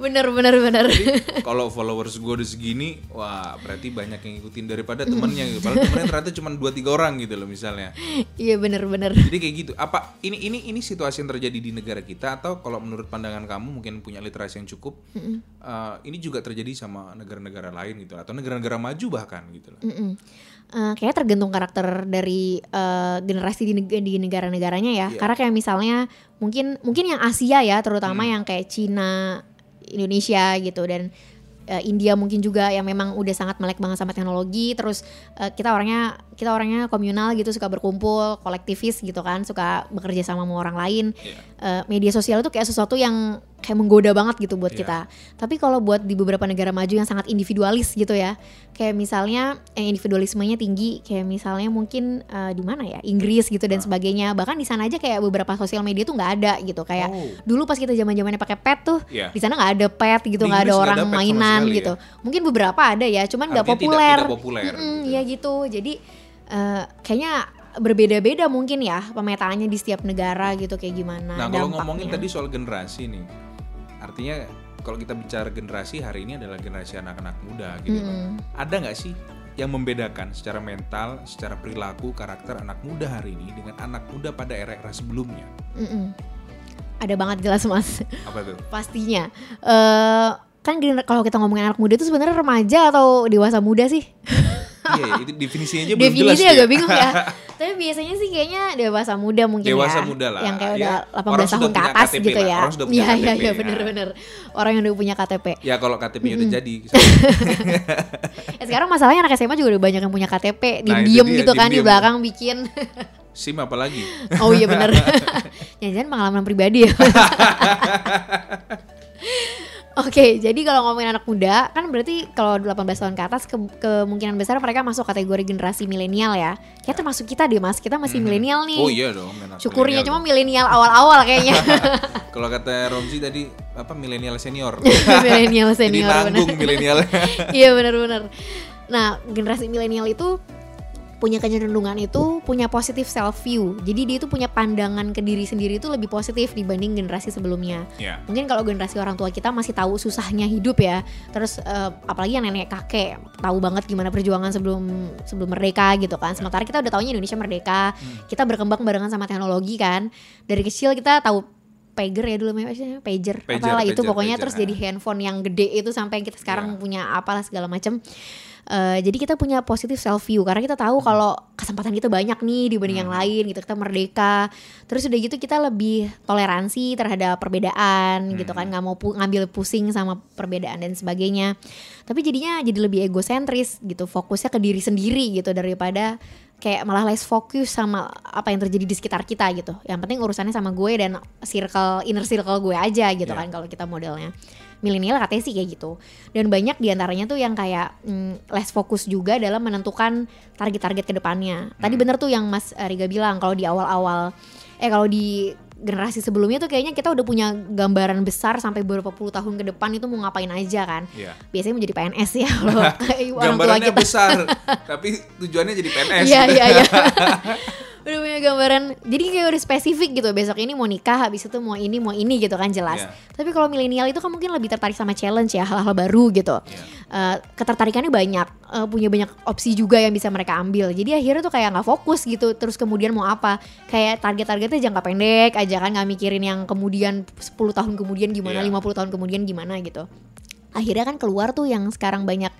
Bener bener bener. kalau followers gue udah segini wah berarti banyak yang ngikutin daripada temennya gitu padahal temennya ternyata cuma dua tiga orang gitu loh misalnya Iya bener bener. jadi kayak gitu apa ini ini ini situasi yang terjadi di negara kita atau kalau menurut pandangan kamu mungkin punya literasi yang cukup eh, ini juga terjadi sama negara-negara lain gitu atau negara-negara maju bahkan gitu loh. Eh, kayaknya tergantung karakter dari eh, generasi di, neg- di negara-negaranya ya. Iya. Karena kayak misalnya mungkin mungkin yang Asia ya, terutama Hmm. yang kayak Cina, Indonesia gitu dan eh, India mungkin juga yang memang udah sangat melek banget sama teknologi terus eh, kita orangnya kita orangnya komunal gitu suka berkumpul kolektivis gitu kan suka bekerja sama sama orang lain Iya. Eh, media sosial itu kayak sesuatu yang kayak menggoda banget gitu buat Iya. kita tapi kalau buat di beberapa negara maju yang sangat individualis gitu ya kayak misalnya yang individualismenya tinggi kayak misalnya mungkin eh, di mana ya Inggris gitu dan Ah. sebagainya bahkan di sana aja kayak beberapa sosial media tuh nggak ada gitu kayak Oh. dulu pas kita zaman zamannya pakai pet tuh Iya. di sana nggak ada pet gitu nggak ada orang ada mainan sekali gitu mungkin beberapa ada ya cuman nggak Artinya tidak- populer tidak populer, Mm-mm, gitu. ya gitu jadi eh, kayaknya berbeda-beda mungkin ya pemetaannya di setiap negara gitu kayak gimana Nah, kalau ngomongin tadi soal generasi nih, artinya kalau kita bicara generasi hari ini adalah generasi anak-anak muda gitu. Mm-mm. Ada nggak sih yang membedakan secara mental, secara perilaku, karakter anak muda hari ini dengan anak muda pada era-era sebelumnya? Mm-mm. ada banget jelas mas Apa tuh? pastinya eh kan kalau kita ngomongin anak muda itu sebenarnya remaja atau dewasa muda sih [laughs] iya, itu definisinya aja belum jelas. definisinya agak bingung ya [laughs] tapi biasanya sih kayaknya dewasa muda mungkin Dewasa ya muda lah, yang kayak ya. udah 18 Orang tahun ke atas KTP gitu lah, ya orang sudah punya iya iya KTP, iya ya. bener-bener orang yang udah punya KTP Ya kalau KTP-nya udah jadi. [laughs] [laughs] Eh, sekarang masalahnya anak SMA juga udah banyak yang punya KTP Nah, itu diem dia, gitu kan di diem-diem. belakang bikin SIM apalagi? oh iya bener jangan-jangan pengalaman pribadi ya Oke, jadi kalau ngomongin anak muda, kan berarti kalau 18 tahun ke atas ke- kemungkinan besar mereka masuk kategori generasi milenial ya. Kayak termasuk kita deh mas, kita masih milenial nih. Oh iya dong. Syukurnya cuma milenial awal-awal kayaknya. [laughs] Kalau kata Romzi tadi apa milenial senior. [laughs] milenial Jadi senior nanggung bener. milenial. [laughs] Iya benar-benar. Nah, generasi milenial itu punya kecenderungan itu punya positif self view. Jadi dia itu punya pandangan ke diri sendiri itu lebih positif dibanding generasi sebelumnya. ya. Mungkin kalau generasi orang tua kita masih tahu susahnya hidup ya. Terus eh, apalagi yang nenek kakek tahu banget gimana perjuangan sebelum sebelum merdeka gitu kan. Sementara kita udah tahunya Indonesia merdeka. Kita berkembang barengan sama teknologi kan. Dari kecil kita tahu pager ya dulu namanya pager, Pager, apalah itu pager, pokoknya pager, terus ha. jadi handphone yang gede itu sampai yang kita sekarang Iya. punya apalah segala macam. Eh, jadi kita punya positif self view karena kita tahu kalau kesempatan kita banyak nih dibanding yang lain gitu kita merdeka. Terus udah gitu kita lebih toleransi terhadap perbedaan gitu kan nggak mau pu- ngambil pusing sama perbedaan dan sebagainya. Tapi jadinya jadi lebih egosentris gitu fokusnya ke diri sendiri gitu daripada kayak malah less fokus sama apa yang terjadi di sekitar kita gitu. Yang penting urusannya sama gue dan circle inner circle gue aja gitu Iya. kan kalau kita modelnya milenial katanya sih kayak gitu dan banyak di antaranya tuh yang kayak mm, less fokus juga dalam menentukan target-target ke depannya tadi bener tuh yang Mas Riga bilang kalau di awal-awal eh kalau di generasi sebelumnya tuh kayaknya kita udah punya gambaran besar sampai beberapa puluh tahun ke depan itu mau ngapain aja kan Iya. biasanya menjadi PNS ya [laughs] kayak orang tua Gambarannya kita besar, tapi tujuannya jadi PNS. Iya iya iya. [laughs] udah punya gambaran. Jadi kayak udah spesifik gitu. Besok ini mau nikah, habis itu mau ini, mau ini gitu kan jelas. Iya. Tapi kalau milenial itu kan mungkin lebih tertarik sama challenge ya, hal-hal baru gitu. Iya. Eh, ketertarikannya banyak, eh, punya banyak opsi juga yang bisa mereka ambil. Jadi akhirnya tuh kayak nggak fokus gitu. Terus kemudian mau apa? Kayak target-targetnya jangka pendek aja kan nggak mikirin yang kemudian 10 tahun kemudian gimana, Iya. 50 tahun kemudian gimana gitu. Akhirnya kan keluar tuh yang sekarang banyak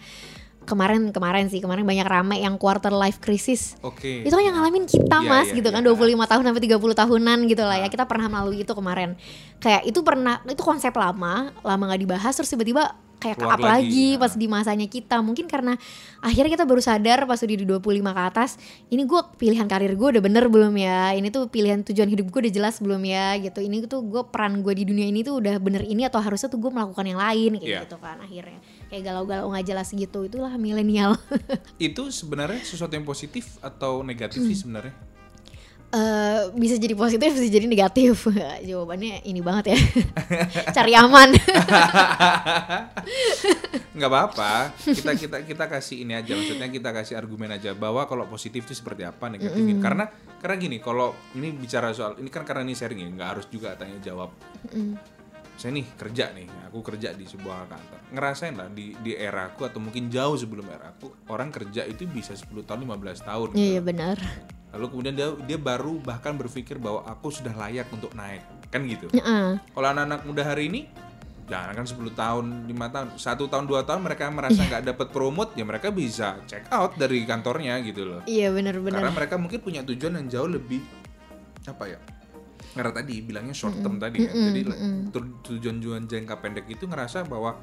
kemarin kemarin sih kemarin banyak rame yang quarter life crisis. Oke. itu kan yang ngalamin kita Iya, mas iya, gitu kan iya. 25 tahun sampai 30 tahunan gitu lah ya. Kita pernah melalui itu kemarin. Kayak itu pernah itu konsep lama lama nggak dibahas terus tiba-tiba kayak Keluar apa lagi lagi, pas ya. di masanya kita. Mungkin karena akhirnya kita baru sadar pas udah di 25 ke atas ini gue pilihan karir gue udah bener belum ya? Ini tuh pilihan tujuan hidup gue udah jelas belum ya? Gitu. Ini tuh gue peran gue di dunia ini tuh udah bener ini atau harusnya tuh gue melakukan yang lain kayak Iya. gitu kan akhirnya kayak galau-galau nggak jelas gitu itulah milenial. [laughs] Itu sebenarnya sesuatu yang positif atau negatif sih sebenarnya? Eh, bisa jadi positif bisa jadi negatif. [laughs] Jawabannya ini banget ya. [laughs] Cari aman. Nggak apa-apa. Kita kita kita kasih ini aja maksudnya kita kasih argumen aja bahwa kalau positif itu seperti apa negatif. Gitu. karena karena gini kalau ini bicara soal ini kan karena ini sharing ya nggak harus juga tanya jawab saya nih kerja nih aku kerja di sebuah kantor ngerasain lah di di era aku atau mungkin jauh sebelum era aku orang kerja itu bisa 10 tahun 15 tahun gitu. iya benar lalu kemudian dia dia baru bahkan berpikir bahwa aku sudah layak untuk naik kan gitu Heeh. kalau anak-anak muda hari ini jangan kan 10 tahun, 5 tahun, satu tahun, dua tahun mereka merasa nggak dapat promote, ya mereka bisa check out dari kantornya gitu loh. iya benar Karena benar mereka mungkin punya tujuan yang jauh lebih apa ya? Karena tadi bilangnya short term tadi kan. Jadi tu- tujuan-tujuan jangka pendek itu ngerasa bahwa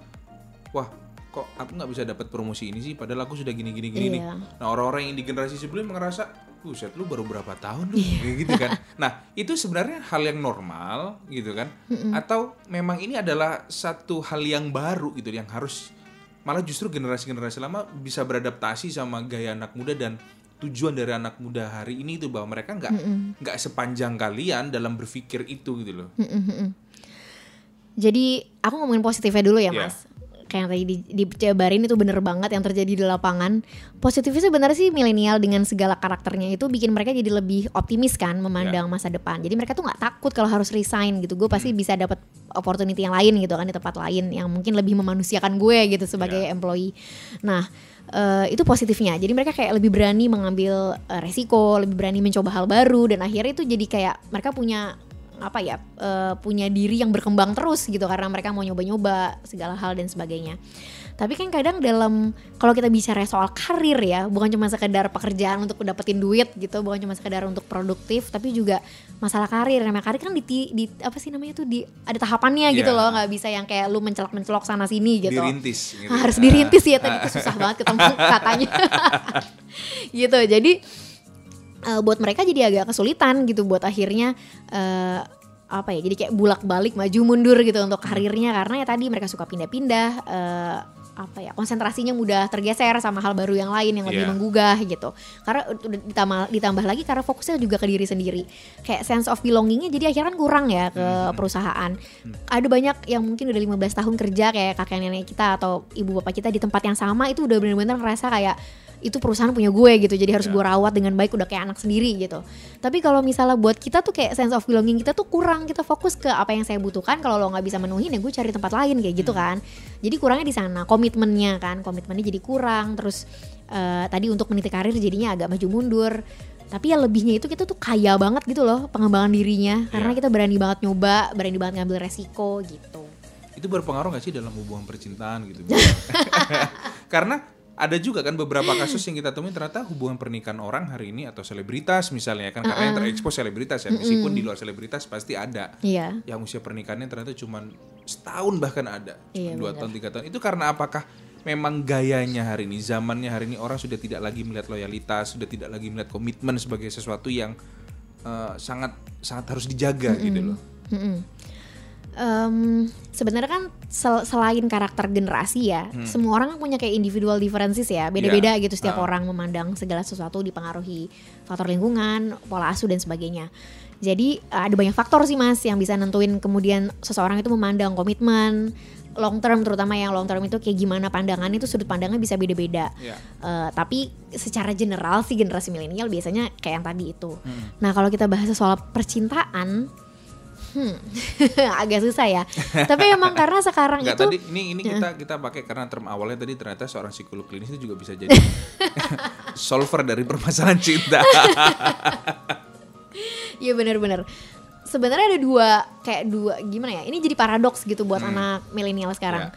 wah kok aku nggak bisa dapat promosi ini sih? Padahal aku sudah gini gini gini nih Iya. nah orang-orang yang di generasi sebelumnya ngerasa buset lu baru berapa tahun lu. Kayak gitu kan. Nah itu sebenarnya hal yang normal gitu kan. Atau memang ini adalah satu hal yang baru gitu yang harus malah justru generasi-generasi lama bisa beradaptasi sama gaya anak muda dan tujuan dari anak muda hari ini itu bahwa mereka nggak nggak sepanjang kalian dalam berpikir itu gitu loh Jadi aku ngomongin positifnya dulu ya Iya. mas. Kayak yang tadi di, dijabarin itu bener banget yang terjadi di lapangan. Positifnya sebenarnya sih milenial dengan segala karakternya itu bikin mereka jadi lebih optimis kan memandang Iya. masa depan. Jadi mereka tuh nggak takut kalau harus resign gitu. Gue Hmm. pasti bisa dapat opportunity yang lain gitu kan di tempat lain yang mungkin lebih memanusiakan gue gitu sebagai Iya. employee. Nah eh, itu positifnya. Jadi mereka kayak lebih berani mengambil eh, resiko, lebih berani mencoba hal baru dan akhirnya itu jadi kayak mereka punya apa ya eh, punya diri yang berkembang terus gitu karena mereka mau nyoba-nyoba segala hal dan sebagainya. Tapi kan kadang dalam kalau kita bicara soal karir ya, bukan cuma sekedar pekerjaan untuk dapetin duit gitu, bukan cuma sekedar untuk produktif, tapi juga masalah karir. Namanya karir kan di, di apa sih namanya tuh di ada tahapannya gitu Iya. loh, nggak bisa yang kayak lu mencelok-mencelok sana sini gitu. dirintis gitu. Ah, harus dirintis ya tadi itu susah banget ketemu [laughs] katanya [laughs] gitu jadi eh, buat mereka jadi agak kesulitan gitu buat akhirnya eh, apa ya jadi kayak bulak balik maju mundur gitu untuk karirnya. Karena ya tadi mereka suka pindah-pindah eh, apa ya konsentrasinya mudah tergeser sama hal baru yang lain yang lebih Iya. menggugah gitu. Karena ditambah ditambah lagi karena fokusnya juga ke diri sendiri. Kayak sense of belongingnya jadi akhirnya kan kurang ya ke perusahaan. Ada banyak yang mungkin udah 15 tahun kerja kayak kakek nenek kita atau ibu bapak kita di tempat yang sama itu udah bener-bener ngerasa kayak itu perusahaan punya gue gitu jadi harus Ya. gue rawat dengan baik udah kayak anak sendiri gitu. Tapi kalau misalnya buat kita tuh kayak sense of belonging kita tuh kurang kita fokus ke apa yang saya butuhkan kalau lo nggak bisa menuhin ya gue cari tempat lain kayak gitu kan. Jadi kurangnya di sana komitmennya kan komitmennya jadi kurang terus eh, tadi untuk meniti karir jadinya agak maju mundur. Tapi ya lebihnya itu kita tuh kaya banget gitu loh pengembangan dirinya karena Iya. kita berani banget nyoba berani banget ngambil resiko gitu. Itu berpengaruh nggak sih dalam hubungan percintaan gitu? [laughs] Karena ada juga kan beberapa kasus yang kita temui ternyata hubungan pernikahan orang hari ini atau selebritas misalnya kan karena yang terekspos selebritas ya meskipun di luar selebritas pasti ada. Iya. Yang usia pernikahannya ternyata cuma setahun bahkan ada. Iya, dua benar. tahun tiga tahun. Itu karena apakah memang gayanya hari ini zamannya hari ini orang sudah tidak lagi melihat loyalitas sudah tidak lagi melihat komitmen sebagai sesuatu yang eh, sangat sangat harus dijaga gitu loh. Mm-mm. Em, sebenarnya kan sel- selain karakter generasi ya, semua orang kan punya kayak individual differences ya, beda-beda Iya. gitu setiap Ah. orang memandang segala sesuatu dipengaruhi faktor lingkungan, pola asuh dan sebagainya. Jadi eh, ada banyak faktor sih mas yang bisa nentuin kemudian seseorang itu memandang komitmen long term terutama yang long term itu kayak gimana pandangannya itu sudut pandangnya bisa beda-beda. Iya. Eh, tapi secara general sih generasi milenial biasanya kayak yang tadi itu. Nah kalau kita bahas soal percintaan, hmm, [laughs] agak susah ya. tapi emang karena sekarang Enggak itu tadi ini ini kita kita pakai karena term awalnya tadi ternyata seorang psikolog klinis itu juga bisa jadi [laughs] solver dari permasalahan cinta. [laughs] Iya benar-benar. Sebenarnya ada dua kayak dua gimana ya? Ini jadi paradoks gitu buat anak milenial sekarang. Ya.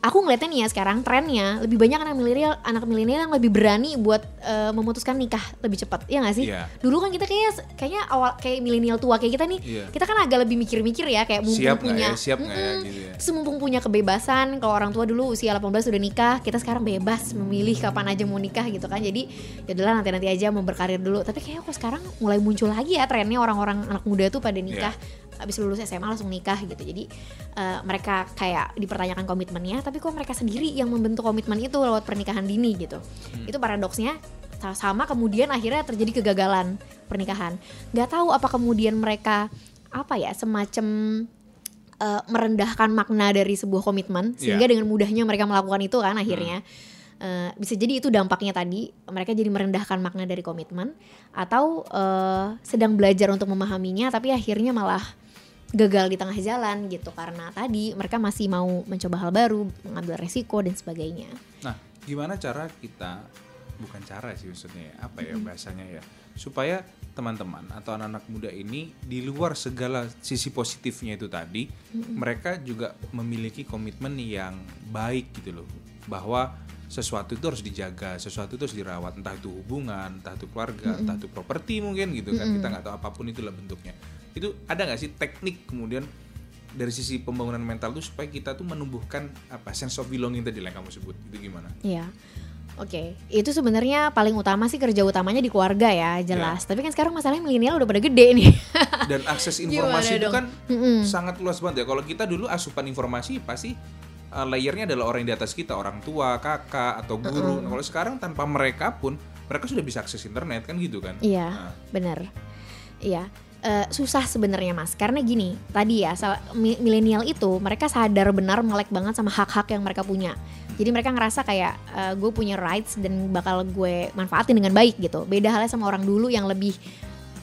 Aku ngeliatnya nih ya sekarang trennya lebih banyak anak milenial anak milenial yang lebih berani buat eh, memutuskan nikah lebih cepat. Iya gak sih? Iya. Dulu kan kita kayak kayaknya awal kayak milenial tua kayak kita nih, Iya. kita kan agak lebih mikir-mikir ya kayak mumpung Siap nggak punya ya? Siap nggak ya? Mm-mm. Gitu ya. Terus mumpung punya kebebasan kalau orang tua dulu usia 18 sudah nikah, kita sekarang bebas memilih kapan aja mau nikah gitu kan. Jadi ya udahlah nanti-nanti aja mau berkarir dulu. Tapi kayak kok sekarang mulai muncul lagi ya trennya orang-orang anak muda tuh pada nikah habis lulus SMA langsung nikah gitu. Jadi eh, mereka kayak dipertanyakan komitmennya, tapi kok mereka sendiri yang membentuk komitmen itu lewat pernikahan dini gitu. Itu paradoksnya sa- sama kemudian akhirnya terjadi kegagalan pernikahan. Nggak tahu apa kemudian mereka apa ya semacam eh, merendahkan makna dari sebuah komitmen sehingga Iya. dengan mudahnya mereka melakukan itu kan akhirnya Eh, bisa jadi itu dampaknya tadi mereka jadi merendahkan makna dari komitmen atau eh, sedang belajar untuk memahaminya tapi akhirnya malah gagal di tengah jalan gitu karena tadi mereka masih mau mencoba hal baru mengambil resiko dan sebagainya. Nah, gimana cara kita bukan cara sih maksudnya ya, apa ya bahasanya ya supaya teman-teman atau anak-anak muda ini di luar segala sisi positifnya itu tadi mereka juga memiliki komitmen yang baik gitu loh. Bahwa sesuatu itu harus dijaga sesuatu itu harus dirawat entah itu hubungan entah itu keluarga entah itu properti mungkin gitu kan kita nggak tahu apa pun itulah bentuknya itu ada nggak sih teknik kemudian dari sisi pembangunan mental tuh supaya kita tuh menumbuhkan apa sense of belonging tadi yang kamu sebut itu gimana? Iya. Oke, itu sebenarnya paling utama sih kerja utamanya di keluarga ya, jelas. Tapi kan sekarang masalahnya milenial udah pada gede nih. [laughs] Dan akses informasi itu kan Mm-mm. sangat luas banget ya. Kalau kita dulu asupan informasi pasti uh, layernya adalah orang di atas kita, orang tua, kakak atau guru. Nah, kalau sekarang tanpa mereka pun mereka sudah bisa akses internet kan gitu kan? Iya, Nah, bener. Iya, Eh, susah sebenarnya mas. Karena gini, tadi ya milenial itu mereka sadar benar melek banget sama hak-hak yang mereka punya. Jadi mereka ngerasa kayak gue punya rights dan bakal gue manfaatin dengan baik gitu. Beda halnya sama orang dulu yang lebih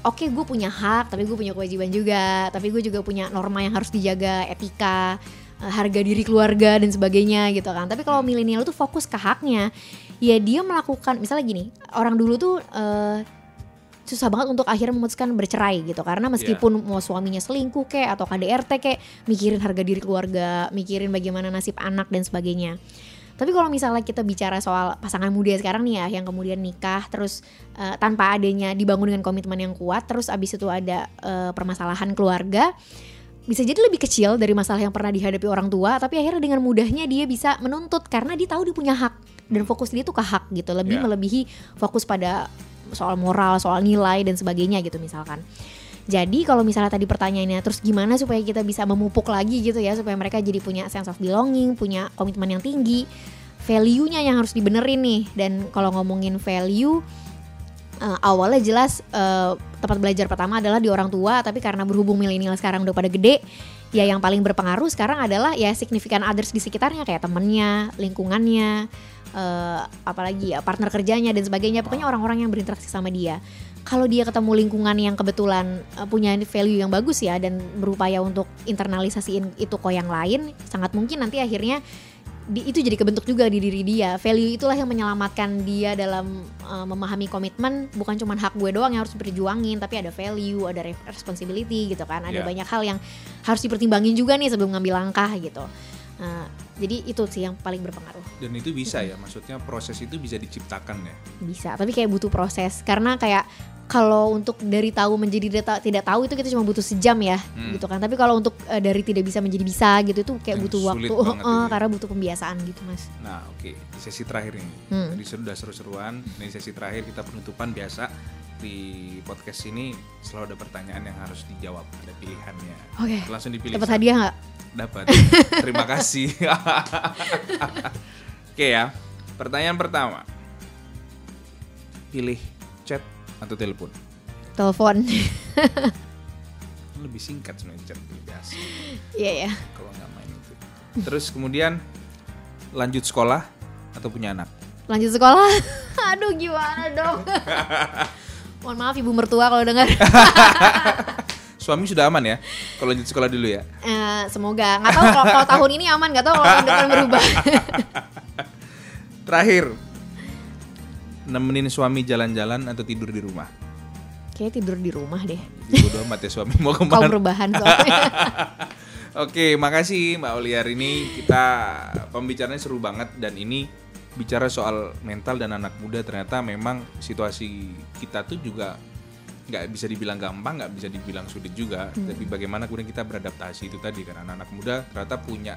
Oke, gue punya hak, tapi gue punya kewajiban juga. Tapi gue juga punya norma yang harus dijaga, etika, eh, harga diri keluarga dan sebagainya gitu kan. Tapi kalau milenial tuh fokus ke haknya, ya dia melakukan misalnya gini, orang dulu tuh eh, susah banget untuk akhirnya memutuskan bercerai gitu. Karena meskipun mau suaminya selingkuh kek atau KDRT kek mikirin harga diri keluarga mikirin bagaimana nasib anak dan sebagainya. Tapi kalau misalnya kita bicara soal pasangan muda sekarang nih ya yang kemudian nikah terus eh, tanpa adanya dibangun dengan komitmen yang kuat terus abis itu ada eh, permasalahan keluarga bisa jadi lebih kecil dari masalah yang pernah dihadapi orang tua tapi akhirnya dengan mudahnya dia bisa menuntut karena dia tahu dia punya hak dan fokus dia tuh ke hak gitu. Lebih Ya. melebihi fokus pada soal moral soal nilai dan sebagainya gitu misalkan. Jadi kalau misalnya tadi pertanyaannya terus gimana supaya kita bisa memupuk lagi gitu ya supaya mereka jadi punya sense of belonging punya komitmen yang tinggi value-nya yang harus dibenerin nih. Dan kalau ngomongin value eh, awalnya jelas eh, tempat belajar pertama adalah di orang tua tapi karena berhubung milenial sekarang udah pada gede ya yang paling berpengaruh sekarang adalah ya signifikan others di sekitarnya kayak temennya lingkungannya eh, apalagi ya partner kerjanya dan sebagainya pokoknya orang-orang yang berinteraksi sama dia kalau dia ketemu lingkungan yang kebetulan eh, punya value yang bagus ya dan berupaya untuk internalisasiin itu ke yang lain sangat mungkin nanti akhirnya di- itu jadi kebentuk juga di diri dia. Value itulah yang menyelamatkan dia dalam uh, memahami komitmen. Bukan cuma hak gue doang yang harus diperjuangin, tapi ada value, ada re- responsibility gitu kan. Ada Iya. banyak hal yang harus dipertimbangin juga nih sebelum ngambil langkah gitu. Nah, jadi itu sih yang paling berpengaruh. dan itu bisa ya, maksudnya proses itu bisa diciptakan ya. Bisa, tapi kayak butuh proses karena kayak kalau untuk dari tahu menjadi tidak, tidak tahu itu kita cuma butuh sejam ya Hmm. gitu kan. Tapi kalau untuk eh, dari tidak bisa menjadi bisa gitu itu kayak Yang butuh waktu itu ya. karena butuh pembiasaan gitu, Mas. Nah, oke, di sesi terakhir ini. Hmm. Tadi sudah seru-seruan, ini sesi terakhir kita penutupan biasa di podcast ini selalu ada pertanyaan yang harus dijawab, ada pilihannya. Oke. Langsung dipilih. Dapat hadiah nggak? Dapat. Terima kasih. [laughs] Oke ya. Pertanyaan pertama. Pilih chat atau telepon? Telepon. Lebih singkat sebenarnya chat lebih biasa Iya ya. kalau nggak main itu. Terus kemudian lanjut sekolah atau punya anak? Lanjut sekolah. [laughs] Aduh gimana dong? [laughs] Mohon maaf ibu mertua kalau dengar. Suami sudah aman ya? Kalau lanjut sekolah dulu ya. Eh, semoga. Nggak tahu kalau, tahun ini aman, nggak tahu kalau tahun depan berubah. [laughs] Terakhir. Nemenin suami jalan-jalan atau tidur di rumah? Kayak tidur di rumah deh. Bodoh amat ya suami mau ke mana? perubahan soalnya. [laughs] Oke, makasih Mbak Oliar ini kita pembicaranya seru banget dan ini bicara soal mental dan anak muda ternyata memang situasi kita tuh juga nggak bisa dibilang gampang, nggak bisa dibilang sulit juga. Tapi bagaimana kemudian kita beradaptasi itu tadi karena anak-anak muda ternyata punya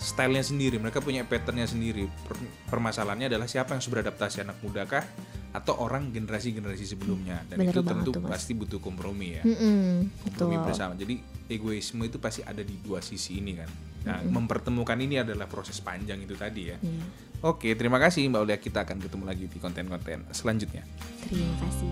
stylenya sendiri, mereka punya patternnya sendiri. Per- permasalahannya adalah siapa yang harus beradaptasi anak muda kah atau orang generasi-generasi sebelumnya dan Bener itu tentu tuh, pasti butuh kompromi ya Mm-mm, kompromi betul. bersama. Jadi egoisme itu pasti ada di dua sisi ini kan. Nah, mempertemukan ini adalah proses panjang itu tadi ya. Iya. Oke, terima kasih Mbak Ulia. Kita akan ketemu lagi di konten-konten selanjutnya. Terima kasih.